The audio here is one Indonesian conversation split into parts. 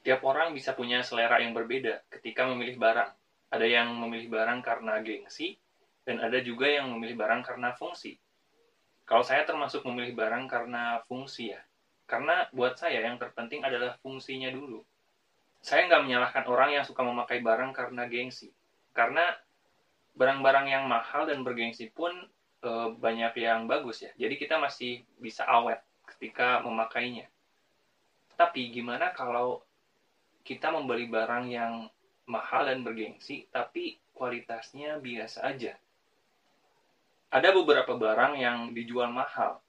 Tiap orang bisa punya selera yang berbeda ketika memilih barang. Ada yang memilih barang karena gengsi, dan ada juga yang memilih barang karena fungsi. Kalau saya termasuk memilih barang karena fungsi ya. Karena buat saya yang terpenting adalah fungsinya dulu. Saya nggak menyalahkan orang yang suka memakai barang karena gengsi. Karena barang-barang yang mahal dan bergengsi pun e, banyak yang bagus ya. Jadi kita masih bisa awet ketika memakainya. Tapi gimana kalau kita membeli barang yang mahal dan bergengsi, tapi kualitasnya biasa aja. Ada beberapa barang yang dijual mahal,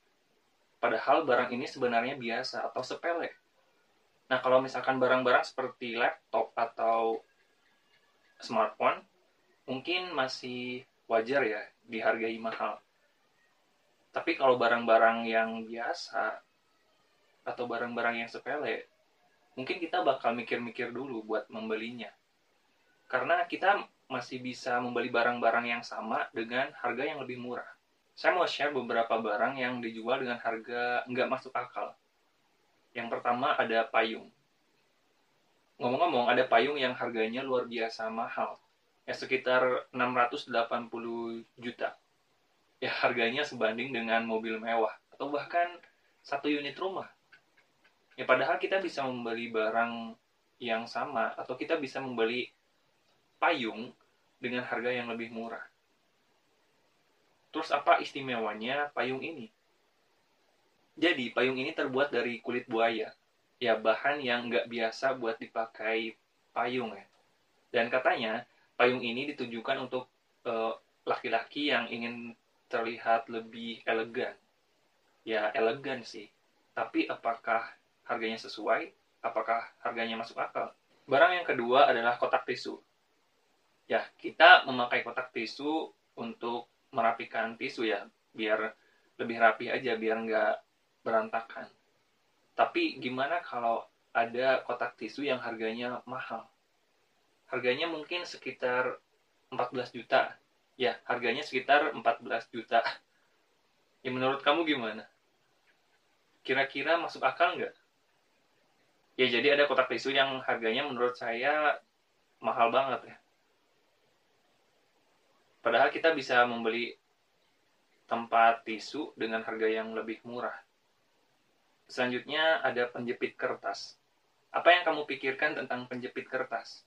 padahal barang ini sebenarnya biasa atau sepele. Nah, kalau misalkan barang-barang seperti laptop atau smartphone, mungkin masih wajar ya dihargai mahal. Tapi kalau barang-barang yang biasa atau barang-barang yang sepele, mungkin kita bakal mikir-mikir dulu buat membelinya. Karena kita masih bisa membeli barang-barang yang sama dengan harga yang lebih murah. Saya mau share beberapa barang yang dijual dengan harga nggak masuk akal. Yang pertama ada payung. Ngomong-ngomong, ada payung yang harganya luar biasa mahal. Ya sekitar 680 juta. Ya harganya sebanding dengan mobil mewah. Atau bahkan satu unit rumah ya padahal kita bisa membeli barang yang sama atau kita bisa membeli payung dengan harga yang lebih murah. Terus apa istimewanya payung ini? Jadi payung ini terbuat dari kulit buaya, ya bahan yang nggak biasa buat dipakai payung ya. Dan katanya payung ini ditujukan untuk laki laki-laki yang ingin terlihat lebih elegan. Ya elegan sih. Tapi apakah harganya sesuai, apakah harganya masuk akal. Barang yang kedua adalah kotak tisu. Ya, kita memakai kotak tisu untuk merapikan tisu ya, biar lebih rapi aja, biar nggak berantakan. Tapi gimana kalau ada kotak tisu yang harganya mahal? Harganya mungkin sekitar 14 juta. Ya, harganya sekitar 14 juta. Ya menurut kamu gimana? Kira-kira masuk akal nggak? Ya jadi ada kotak tisu yang harganya menurut saya mahal banget ya. Padahal kita bisa membeli tempat tisu dengan harga yang lebih murah. Selanjutnya ada penjepit kertas. Apa yang kamu pikirkan tentang penjepit kertas?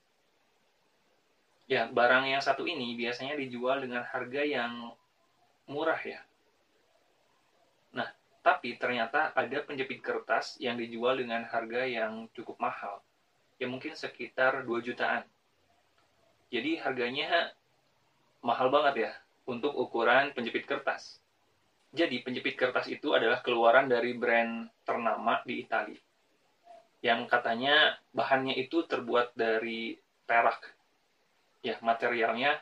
Ya barang yang satu ini biasanya dijual dengan harga yang murah ya tapi ternyata ada penjepit kertas yang dijual dengan harga yang cukup mahal. Ya mungkin sekitar 2 jutaan. Jadi harganya mahal banget ya untuk ukuran penjepit kertas. Jadi penjepit kertas itu adalah keluaran dari brand ternama di Italia. Yang katanya bahannya itu terbuat dari perak. Ya, materialnya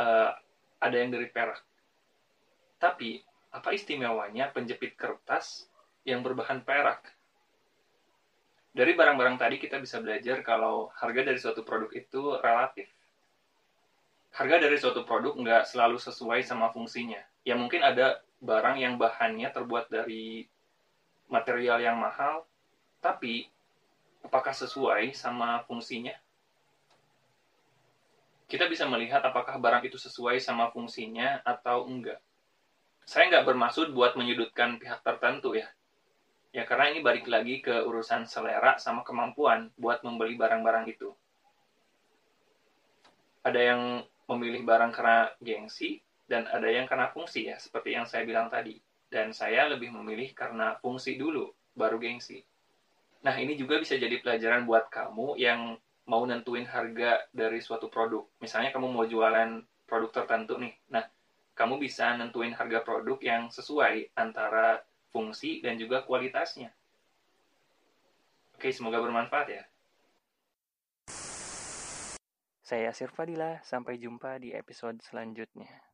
uh, ada yang dari perak. Tapi apa istimewanya penjepit kertas yang berbahan perak? Dari barang-barang tadi kita bisa belajar kalau harga dari suatu produk itu relatif. Harga dari suatu produk nggak selalu sesuai sama fungsinya. Ya mungkin ada barang yang bahannya terbuat dari material yang mahal, tapi apakah sesuai sama fungsinya? Kita bisa melihat apakah barang itu sesuai sama fungsinya atau enggak saya nggak bermaksud buat menyudutkan pihak tertentu ya. Ya karena ini balik lagi ke urusan selera sama kemampuan buat membeli barang-barang itu. Ada yang memilih barang karena gengsi dan ada yang karena fungsi ya, seperti yang saya bilang tadi. Dan saya lebih memilih karena fungsi dulu, baru gengsi. Nah, ini juga bisa jadi pelajaran buat kamu yang mau nentuin harga dari suatu produk. Misalnya kamu mau jualan produk tertentu nih. Nah, kamu bisa nentuin harga produk yang sesuai antara fungsi dan juga kualitasnya. Oke, semoga bermanfaat ya. Saya Yasir Fadila, sampai jumpa di episode selanjutnya.